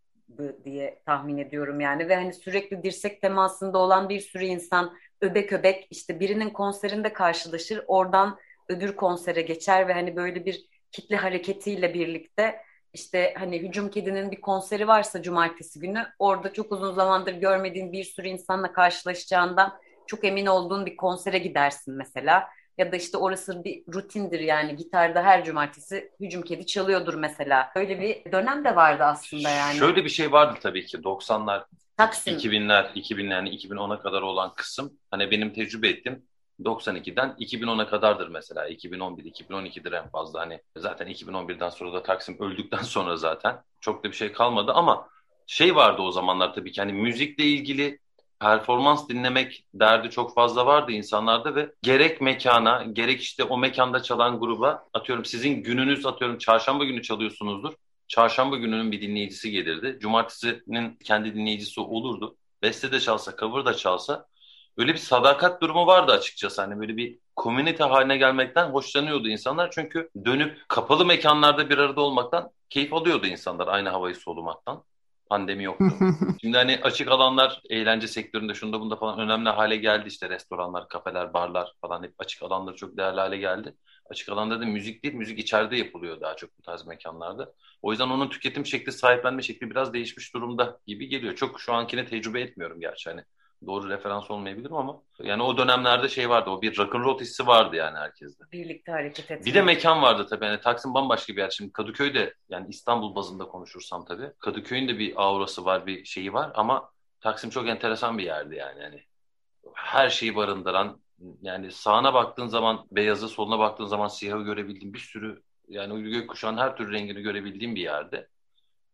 diye tahmin ediyorum yani ve hani sürekli dirsek temasında olan bir sürü insan öbek öbek işte birinin konserinde karşılaşır oradan öbür konsere geçer ve hani böyle bir kitle hareketiyle birlikte işte hani Hücum Kedi'nin bir konseri varsa cumartesi günü orada çok uzun zamandır görmediğin bir sürü insanla karşılaşacağından çok emin olduğun bir konsere gidersin mesela. Ya da işte orası bir rutindir yani gitarda her cumartesi hücum kedi çalıyordur mesela. Öyle bir dönem de vardı aslında yani. Şöyle bir şey vardı tabii ki 90'lar, Taksim. 2000'ler, 2000'ler yani 2010'a kadar olan kısım. Hani benim tecrübe ettim 92'den 2010'a kadardır mesela. 2011, 2012'dir en fazla. Hani zaten 2011'den sonra da Taksim öldükten sonra zaten çok da bir şey kalmadı ama şey vardı o zamanlar tabii ki hani müzikle ilgili performans dinlemek derdi çok fazla vardı insanlarda ve gerek mekana gerek işte o mekanda çalan gruba atıyorum sizin gününüz atıyorum çarşamba günü çalıyorsunuzdur. Çarşamba gününün bir dinleyicisi gelirdi. Cumartesinin kendi dinleyicisi olurdu. Beste de çalsa, cover da çalsa öyle bir sadakat durumu vardı açıkçası. Hani böyle bir komünite haline gelmekten hoşlanıyordu insanlar. Çünkü dönüp kapalı mekanlarda bir arada olmaktan keyif alıyordu insanlar aynı havayı solumaktan pandemi yoktu. Şimdi hani açık alanlar eğlence sektöründe şunda bunda falan önemli hale geldi işte restoranlar, kafeler, barlar falan hep açık alanlar çok değerli hale geldi. Açık alanda da müzik değil, müzik içeride yapılıyor daha çok bu tarz mekanlarda. O yüzden onun tüketim şekli, sahiplenme şekli biraz değişmiş durumda gibi geliyor. Çok şu ankine tecrübe etmiyorum gerçi hani doğru referans olmayabilirim ama yani o dönemlerde şey vardı o bir rock'n'roll hissi vardı yani herkeste. Birlikte hareket etmek. Bir de mekan vardı tabii yani Taksim bambaşka bir yer. Şimdi Kadıköy'de yani İstanbul bazında konuşursam tabii Kadıköy'ün de bir aurası var bir şeyi var ama Taksim çok enteresan bir yerdi yani. yani her şeyi barındıran yani sağına baktığın zaman beyazı soluna baktığın zaman siyahı görebildiğin bir sürü yani gökkuşağın her türlü rengini görebildiğim bir yerde.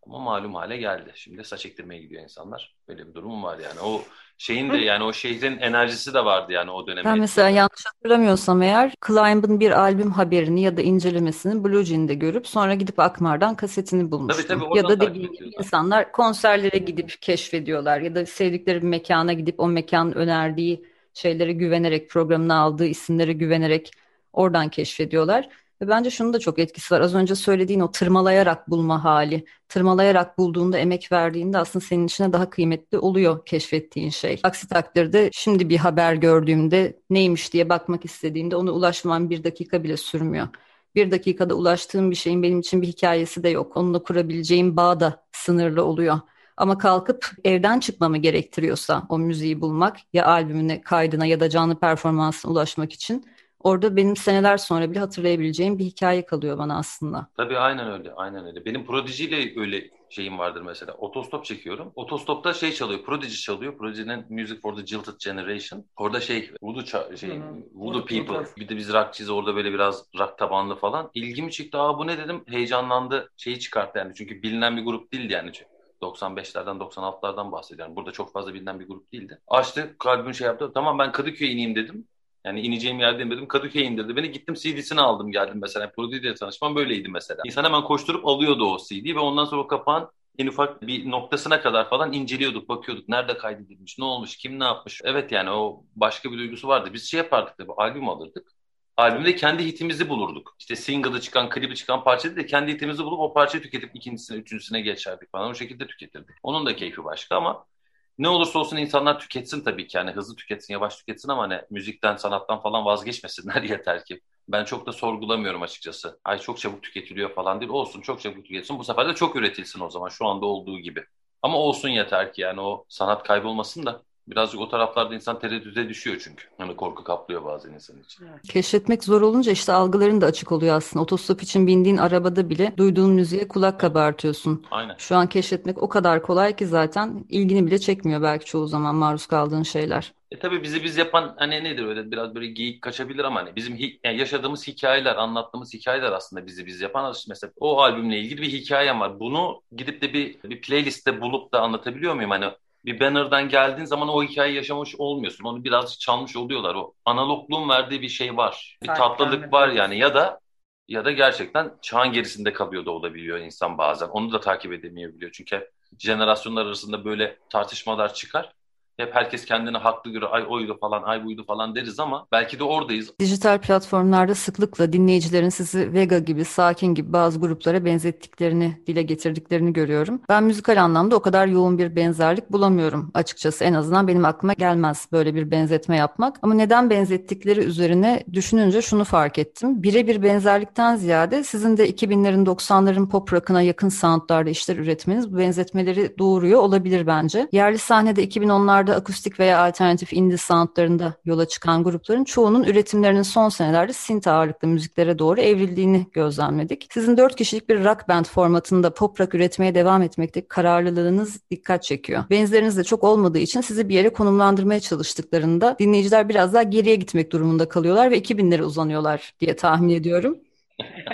Ama malum hale geldi. Şimdi saç ektirmeye gidiyor insanlar. Böyle bir durum var yani. O şeyin de yani o şehrin enerjisi de vardı yani o dönemde. Ben mesela yanlış hatırlamıyorsam eğer Climb'ın bir albüm haberini ya da incelemesini Blue Jean'de görüp sonra gidip Akmar'dan kasetini bulmuştum. Tabii, tabii, ya da dediğim gibi insanlar konserlere gidip keşfediyorlar ya da sevdikleri bir mekana gidip o mekanın önerdiği şeylere güvenerek, programına aldığı isimlere güvenerek oradan keşfediyorlar. Ve bence şunun da çok etkisi var. Az önce söylediğin o tırmalayarak bulma hali. Tırmalayarak bulduğunda, emek verdiğinde aslında senin içine daha kıymetli oluyor keşfettiğin şey. Aksi takdirde şimdi bir haber gördüğümde neymiş diye bakmak istediğimde onu ulaşmam bir dakika bile sürmüyor. Bir dakikada ulaştığım bir şeyin benim için bir hikayesi de yok. Onunla kurabileceğim bağ da sınırlı oluyor. Ama kalkıp evden çıkmamı gerektiriyorsa o müziği bulmak ya albümüne kaydına ya da canlı performansına ulaşmak için orada benim seneler sonra bile hatırlayabileceğim bir hikaye kalıyor bana aslında. Tabii aynen öyle, aynen öyle. Benim Prodigy ile öyle şeyim vardır mesela. Otostop çekiyorum. Otostopta şey çalıyor, Prodigy çalıyor. Prodigy'nin Music for the Jilted Generation. Orada şey, Voodoo, ça- şey, hı. Voodoo People. Voodoo. Bir de biz rockçıyız orada böyle biraz rock tabanlı falan. İlgimi çıktı. Aa bu ne dedim. Heyecanlandı. Şeyi çıkarttı yani. Çünkü bilinen bir grup değildi yani. 95'lerden 96'lardan bahsediyorum. Burada çok fazla bilinen bir grup değildi. Açtı, kalbim şey yaptı. Tamam ben Kadıköy'e ineyim dedim. Yani ineceğim yerdeyim dedim. Kadıköy'e indirdi. Beni gittim CD'sini aldım geldim mesela. Prodigy ile tanışmam böyleydi mesela. İnsan hemen koşturup alıyordu o CD'yi ve ondan sonra kapağın en ufak bir noktasına kadar falan inceliyorduk, bakıyorduk. Nerede kaydedilmiş, ne olmuş, kim ne yapmış. Evet yani o başka bir duygusu vardı. Biz şey yapardık tabii, albüm alırdık. Albümde kendi hitimizi bulurduk. İşte single'ı çıkan, klibi çıkan parçayı da kendi hitimizi bulup o parçayı tüketip ikincisine, üçüncüsüne geçerdik falan. O şekilde tüketirdik. Onun da keyfi başka ama ne olursa olsun insanlar tüketsin tabii ki. Yani hızlı tüketsin, yavaş tüketsin ama hani müzikten, sanattan falan vazgeçmesinler yeter ki. Ben çok da sorgulamıyorum açıkçası. Ay çok çabuk tüketiliyor falan değil. Olsun çok çabuk tüketsin. Bu sefer de çok üretilsin o zaman şu anda olduğu gibi. Ama olsun yeter ki yani o sanat kaybolmasın da birazcık o taraflarda insan tereddüte düşüyor çünkü. Hani korku kaplıyor bazen insan için. Keşfetmek zor olunca işte algıların da açık oluyor aslında. Otostop için bindiğin arabada bile duyduğun müziğe kulak kabartıyorsun. Aynen. Şu an keşfetmek o kadar kolay ki zaten ilgini bile çekmiyor belki çoğu zaman maruz kaldığın şeyler. E tabii bizi biz yapan hani nedir öyle biraz böyle geyik kaçabilir ama hani bizim hi- yani yaşadığımız hikayeler, anlattığımız hikayeler aslında bizi biz yapan mesela o albümle ilgili bir hikayem var. Bunu gidip de bir bir playlistte bulup da anlatabiliyor muyum? Hani bir banner'dan geldiğin zaman o hikayeyi yaşamış olmuyorsun. Onu birazcık çalmış oluyorlar. O analogluğun verdiği bir şey var. Bir tatlılık var yani ya da ya da gerçekten çağın gerisinde kalıyor da olabiliyor insan bazen. Onu da takip edemeyebiliyor. Çünkü jenerasyonlar arasında böyle tartışmalar çıkar. Hep herkes kendine haklı göre ay oydu falan, ay buydu falan deriz ama belki de oradayız. Dijital platformlarda sıklıkla dinleyicilerin sizi Vega gibi, Sakin gibi bazı gruplara benzettiklerini, dile getirdiklerini görüyorum. Ben müzikal anlamda o kadar yoğun bir benzerlik bulamıyorum açıkçası. En azından benim aklıma gelmez böyle bir benzetme yapmak. Ama neden benzettikleri üzerine düşününce şunu fark ettim. Birebir benzerlikten ziyade sizin de 2000'lerin 90'ların pop rock'ına yakın soundlarda işler üretmeniz bu benzetmeleri doğuruyor olabilir bence. Yerli sahnede 2010'larda akustik veya alternatif indie soundlarında yola çıkan grupların çoğunun üretimlerinin son senelerde synth ağırlıklı müziklere doğru evrildiğini gözlemledik. Sizin dört kişilik bir rock band formatında pop rock üretmeye devam etmekteki kararlılığınız dikkat çekiyor. Benzeriniz de çok olmadığı için sizi bir yere konumlandırmaya çalıştıklarında dinleyiciler biraz daha geriye gitmek durumunda kalıyorlar ve 2000'lere uzanıyorlar diye tahmin ediyorum.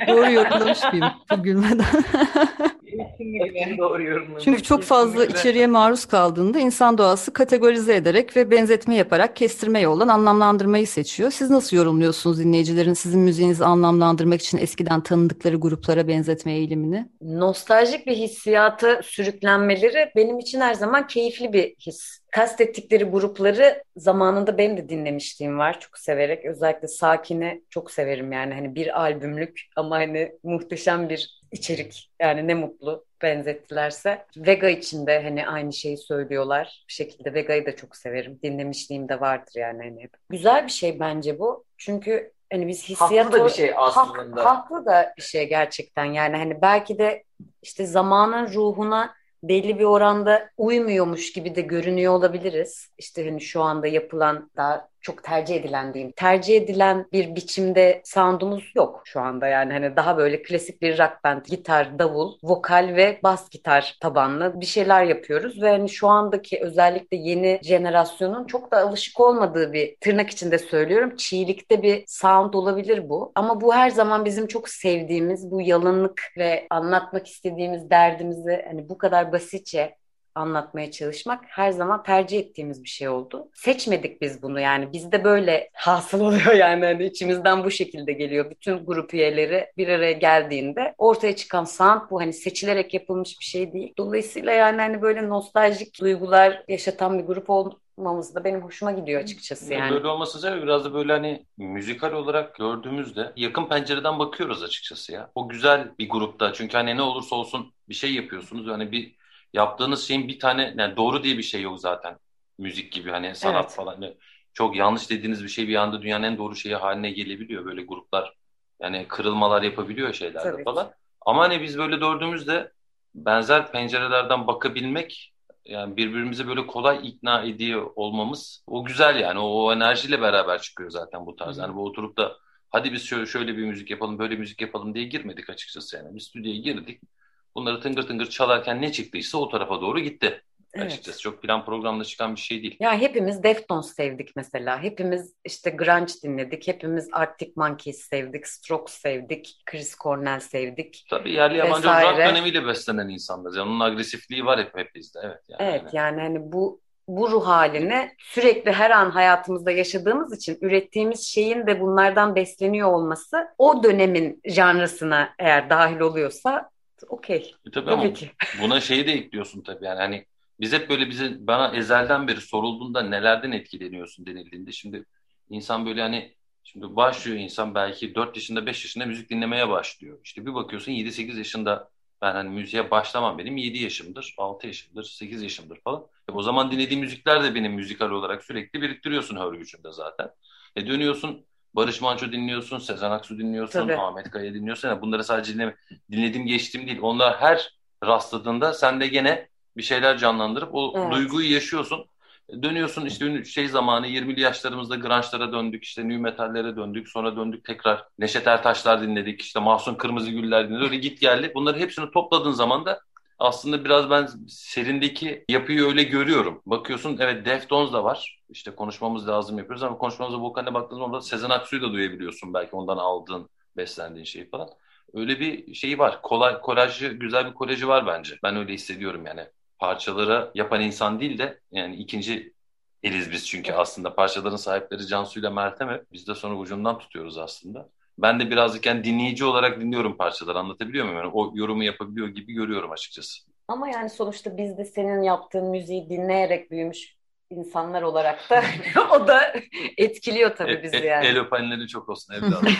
Doğru yorumlamış mıyım bu gülmeden? Kesinlikle doğru yorumlamış. Çünkü çok fazla Kesinlikle. içeriğe maruz kaldığında insan doğası kategorize ederek ve benzetme yaparak kestirme yoldan anlamlandırmayı seçiyor. Siz nasıl yorumluyorsunuz dinleyicilerin sizin müziğinizi anlamlandırmak için eskiden tanıdıkları gruplara benzetme eğilimini? Nostaljik bir hissiyata sürüklenmeleri benim için her zaman keyifli bir his. Kastettikleri grupları zamanında benim de dinlemişliğim var çok severek. Özellikle Sakin'i çok severim yani hani bir albümlük ama hani muhteşem bir içerik. Yani ne mutlu benzettilerse. Vega için de hani aynı şeyi söylüyorlar. Bir şekilde Vega'yı da çok severim. Dinlemişliğim de vardır yani hani hep. Güzel bir şey bence bu. Çünkü hani biz hissiyat Haklı da bir şey Hak- aslında. haklı da bir şey gerçekten. Yani hani belki de işte zamanın ruhuna belli bir oranda uymuyormuş gibi de görünüyor olabiliriz. İşte hani şu anda yapılan daha çok tercih edilen diyeyim. Tercih edilen bir biçimde sound'umuz yok şu anda yani hani daha böyle klasik bir rock band, gitar, davul, vokal ve bas gitar tabanlı bir şeyler yapıyoruz ve hani şu andaki özellikle yeni jenerasyonun çok da alışık olmadığı bir tırnak içinde söylüyorum çiğlikte bir sound olabilir bu. Ama bu her zaman bizim çok sevdiğimiz bu yalınlık ve anlatmak istediğimiz derdimizi hani bu kadar basitçe anlatmaya çalışmak her zaman tercih ettiğimiz bir şey oldu. Seçmedik biz bunu yani bizde böyle hasıl oluyor yani hani içimizden bu şekilde geliyor. Bütün grup üyeleri bir araya geldiğinde ortaya çıkan sound bu hani seçilerek yapılmış bir şey değil. Dolayısıyla yani hani böyle nostaljik duygular yaşatan bir grup olmamız da benim hoşuma gidiyor açıkçası yani. Böyle olması sebebi biraz da böyle hani müzikal olarak gördüğümüzde yakın pencereden bakıyoruz açıkçası ya. O güzel bir grupta çünkü hani ne olursa olsun bir şey yapıyorsunuz. Yani bir yaptığınız şeyin bir tane yani doğru diye bir şey yok zaten. Müzik gibi hani sanat Evet. falan. Yani Çok yanlış dediğiniz bir şey bir anda dünyanın en doğru şeyi haline gelebiliyor böyle gruplar. Yani kırılmalar yapabiliyor şeylerde Tabii ki. falan. Ama hani biz böyle dördümüzde benzer pencerelerden bakabilmek yani birbirimizi böyle kolay ikna ediyor olmamız o güzel yani o, o enerjiyle beraber çıkıyor zaten bu tarz. Yani bu oturup da hadi biz şöyle, şöyle bir müzik yapalım böyle müzik yapalım diye girmedik açıkçası yani. Biz stüdyoya girdik. Bunları tıngır tıngır çalarken ne çıktıysa o tarafa doğru gitti. Evet. Açıkçası çok plan programda çıkan bir şey değil. Ya hepimiz Deftones sevdik mesela. Hepimiz işte grunge dinledik. Hepimiz Arctic Monkeys sevdik. Strokes sevdik. Chris Cornell sevdik. Tabii yerli yabancı Vesaire. rock dönemiyle beslenen insanlarız. Yani onun agresifliği var hep hep bizde. Evet yani. Evet yani hani bu bu ruh halini sürekli her an hayatımızda yaşadığımız için ürettiğimiz şeyin de bunlardan besleniyor olması o dönemin janrasına eğer dahil oluyorsa okey. E tabii ama Tabii ki. buna şeyi de ekliyorsun tabii yani hani biz hep böyle bize bana ezelden beri sorulduğunda nelerden etkileniyorsun denildiğinde şimdi insan böyle hani şimdi başlıyor insan belki 4 yaşında 5 yaşında müzik dinlemeye başlıyor. İşte bir bakıyorsun 7-8 yaşında ben hani müziğe başlamam benim 7 yaşımdır, 6 yaşımdır, 8 yaşımdır falan. E o zaman dinlediğim müzikler de benim müzikal olarak sürekli biriktiriyorsun hör gücünde zaten. E dönüyorsun Barış Manço dinliyorsun, Sezen Aksu dinliyorsun, Tabii. Ahmet Kaya dinliyorsun. Yani bunları sadece dinleme, dinlediğim geçtiğim değil. Onlar her rastladığında sen de gene bir şeyler canlandırıp o Evet. duyguyu yaşıyorsun. Dönüyorsun işte şey zamanı 20'li yaşlarımızda grunge'lara döndük, işte new metallere döndük, sonra döndük tekrar Neşet Ertaşlar dinledik, işte Mahsun Kırmızıgüller dinledik. Öyle git geldi. Bunları hepsini topladığın zaman da aslında biraz ben serindeki yapıyı öyle görüyorum. Bakıyorsun evet Deftones da var. İşte konuşmamız lazım yapıyoruz ama konuşmamıza vokaline baktığın zaman Sezen Aksu'yu da duyabiliyorsun belki ondan aldığın, beslendiğin şeyi falan. Öyle bir şeyi var. Kolay, kolajı, güzel bir kolajı var bence. Ben öyle hissediyorum yani. Parçaları yapan insan değil de yani ikinci eliz biz çünkü aslında parçaların sahipleri Cansu ile Meltem. Biz de sonra ucundan tutuyoruz aslında. Ben de birazcık yani dinleyici olarak dinliyorum parçaları anlatabiliyor muyum? Yani o yorumu yapabiliyor gibi görüyorum açıkçası. Ama yani sonuçta biz de senin yaptığın müziği dinleyerek büyümüş insanlar olarak da o da etkiliyor tabii E- bizi e- yani. El öpenleri çok olsun evladım.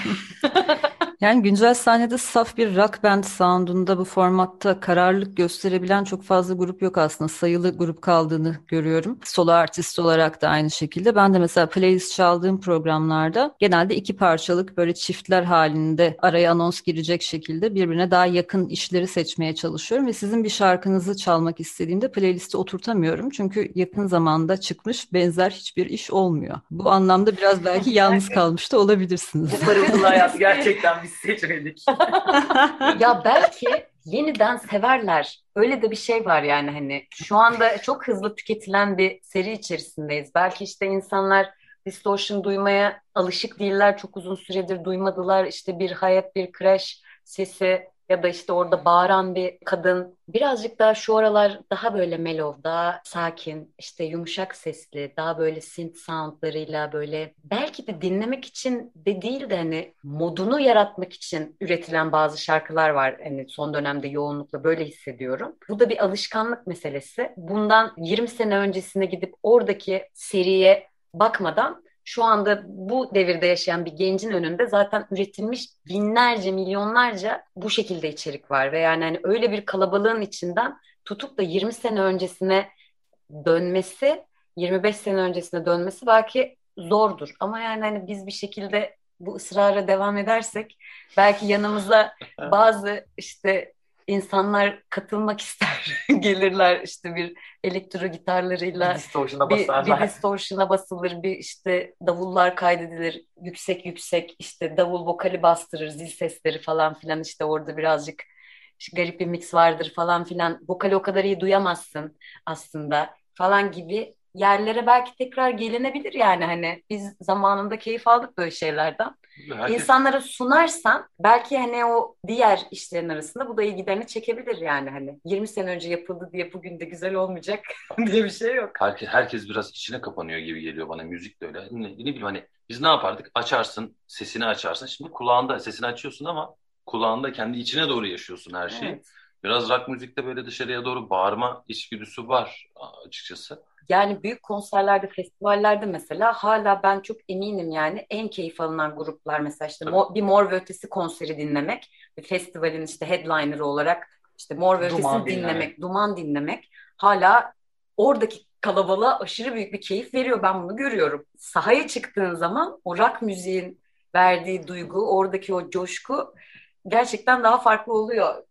Yani güncel sahnede saf bir rock band sound'unda bu formatta kararlılık gösterebilen çok fazla grup yok aslında. Sayılı grup kaldığını görüyorum. Solo artist olarak da aynı şekilde. Ben de mesela playlist çaldığım programlarda genelde iki parçalık böyle çiftler halinde araya anons girecek şekilde birbirine daha yakın işleri seçmeye çalışıyorum ve sizin bir şarkınızı çalmak istediğimde playlisti oturtamıyorum. Çünkü yakın zamanda çıkmış benzer hiçbir iş olmuyor. Bu anlamda biraz belki yalnız kalmış da olabilirsiniz. Bu parıltılı hayat gerçekten biz seçmedik. Ya belki yeniden severler. Öyle de bir şey var yani hani şu anda çok hızlı tüketilen bir seri içerisindeyiz. Belki işte insanlar distortion duymaya alışık değiller. Çok uzun süredir duymadılar. İşte bir hayat, bir crash sesi ya da işte orada bağıran bir kadın. Birazcık daha şu aralar daha böyle mellow, daha sakin, işte yumuşak sesli, daha böyle synth soundlarıyla böyle belki de dinlemek için de değil de hani modunu yaratmak için üretilen bazı şarkılar var. Hani son dönemde yoğunlukla böyle hissediyorum. Bu da bir alışkanlık meselesi. Bundan 20 sene öncesine gidip oradaki seriye bakmadan şu anda bu devirde yaşayan bir gencin önünde zaten üretilmiş binlerce, milyonlarca bu şekilde içerik var ve yani hani öyle bir kalabalığın içinden tutup da 20 sene öncesine dönmesi, 25 sene öncesine dönmesi belki zordur. Ama yani hani biz bir şekilde bu ısrara devam edersek belki yanımıza bazı işte insanlar katılmak ister, gelirler işte bir elektro gitarlarıyla Distortion'a bir, bir distortion'a basılır, bir işte davullar kaydedilir, yüksek yüksek işte davul vokali bastırır, zil sesleri falan filan işte orada birazcık işte garip bir mix vardır falan filan. Vokali o kadar iyi duyamazsın aslında falan gibi yerlere belki tekrar gelinebilir yani hani biz zamanında keyif aldık böyle şeylerden. Herkes, İnsanlara sunarsan belki hani o diğer işlerin arasında bu da ilgilerini çekebilir yani hani 20 sene önce yapıldı diye bugün de güzel olmayacak diye bir şey yok. herkes, herkes biraz içine kapanıyor gibi geliyor bana. Müzik de öyle. Ne, ne bileyim hani biz ne yapardık? Açarsın, sesini açarsın. Şimdi kulağında sesini açıyorsun ama kulağında kendi içine doğru yaşıyorsun her şeyi. Evet. Biraz rock müzikte böyle dışarıya doğru bağırma içgüdüsü var açıkçası. Yani büyük konserlerde, festivallerde mesela hala ben çok eminim yani en keyif alınan gruplar mesela işte Tabii. Bir Mor ve Ötesi konseri dinlemek, bir festivalin işte headliner'ı olarak işte Mor ve Ötesi'ni dinlemek, dinlemek. Duman dinlemek hala oradaki kalabalığa aşırı büyük bir keyif veriyor. Ben bunu görüyorum. Sahaya çıktığın zaman o rock müziğin verdiği duygu, oradaki o coşku gerçekten daha farklı oluyor.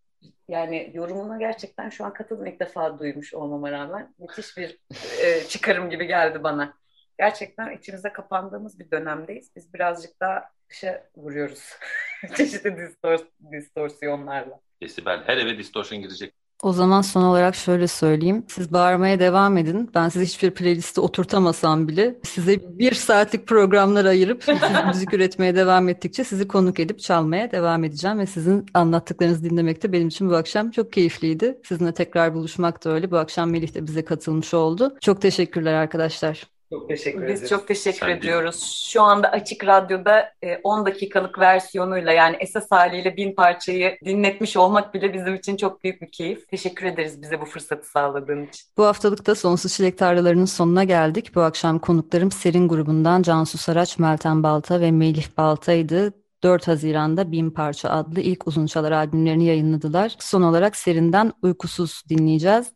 Yani yorumuna gerçekten şu an katıldım ilk defa duymuş olmama rağmen. Müthiş bir e, çıkarım gibi geldi bana. Gerçekten içimize kapandığımız bir dönemdeyiz. Biz birazcık daha dışa vuruyoruz. Çeşitli distors- distorsiyonlarla. Desibel. Her eve distortion girecek. O zaman son olarak şöyle söyleyeyim. Siz bağırmaya devam edin. Ben size hiçbir playliste oturtamasam bile size bir saatlik programlar ayırıp müzik üretmeye devam ettikçe sizi konuk edip çalmaya devam edeceğim ve sizin anlattıklarınızı dinlemek de benim için bu akşam çok keyifliydi. Sizinle tekrar buluşmak da öyle. Bu akşam Melih de bize katılmış oldu. Çok teşekkürler arkadaşlar. Çok teşekkür ederiz. Biz çok teşekkür Sen de. ediyoruz. Şu anda Açık Radyo'da e, 10 dakikalık versiyonuyla yani esas haliyle bin parçayı dinletmiş olmak bile bizim için çok büyük bir keyif. Teşekkür ederiz bize bu fırsatı sağladığın için. Bu haftalık da Sonsuz Çilek Tarlalarının sonuna geldik. Bu akşam konuklarım Serin grubundan Cansu Saraç, Meltem Balta ve Melih Balta'ydı. 4 Haziran'da Bin Parça adlı ilk uzun çalar albümlerini yayınladılar. Son olarak Serin'den Uykusuz dinleyeceğiz.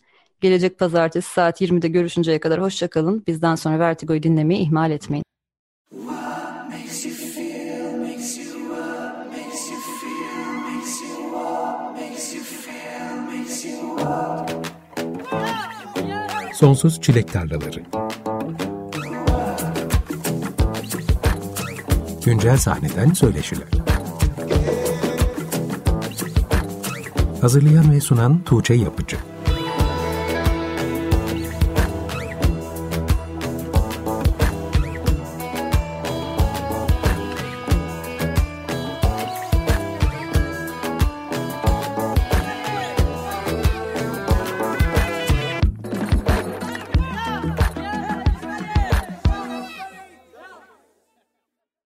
Gelecek pazartesi saat 20'de görüşünceye kadar hoşça kalın. Bizden sonra Vertigo'yu dinlemeyi ihmal etmeyin. Sonsuz Çilek Tarlaları Güncel sahneden söyleşiler Hazırlayan ve sunan Tuğçe Yapıcı